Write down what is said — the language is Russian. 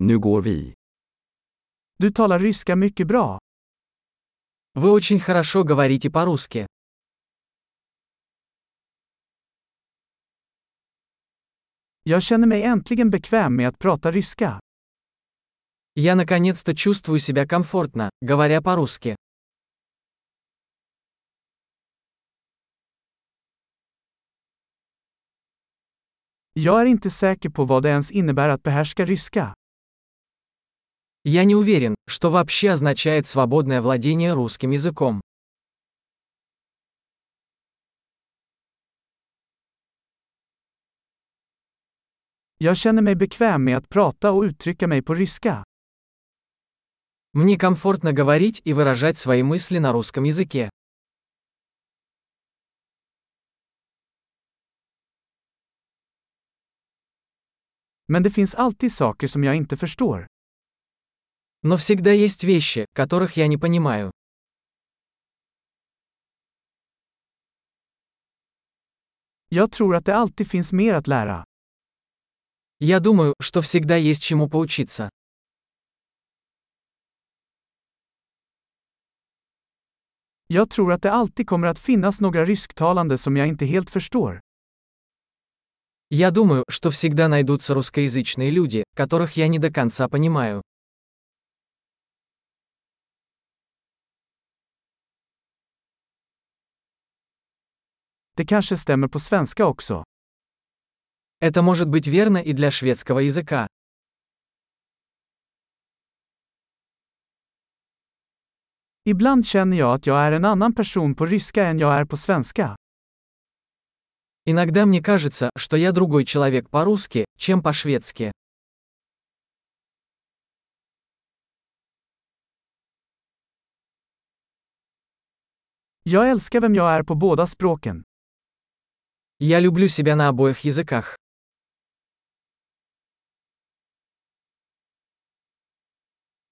Nu går vi. Du talar ryska mycket bra. Вы очень хорошо говорите по-русски. Jag känner mig äntligen bekväm med att prata ryska. Я наконец-то чувствую себя комфортно, говоря по-русски. Jag är inte säker på vad det ens innebär att behärska ryska. Я не уверен, что вообще означает свободное владение русским языком. Jag känner mig bekväm med att prata och uttrycka mig på ryska. Мне комфортно говорить и выражать свои мысли на русском языке. Men det finns alltid saker som jag inte förstår. Но всегда есть вещи, которых я не понимаю. Jag tror att det alltid finns mer att lära. Я думаю, что всегда есть чему поучиться. Jag tror att det alltid kommer att finnas några rysktalande som jag inte helt förstår. Я думаю, что всегда найдутся русскоязычные люди, которых я не до конца понимаю. Det kanske stämmer på svenska också. Это может быть верно и для шведского языка. Ibland känner jag att jag är en annan person på ryska än jag är på svenska. Иногда мне кажется, что я другой человек по-русски, чем по-шведски. Jag älskar vem jag är på båda språken. Я люблю себя на обоих языках.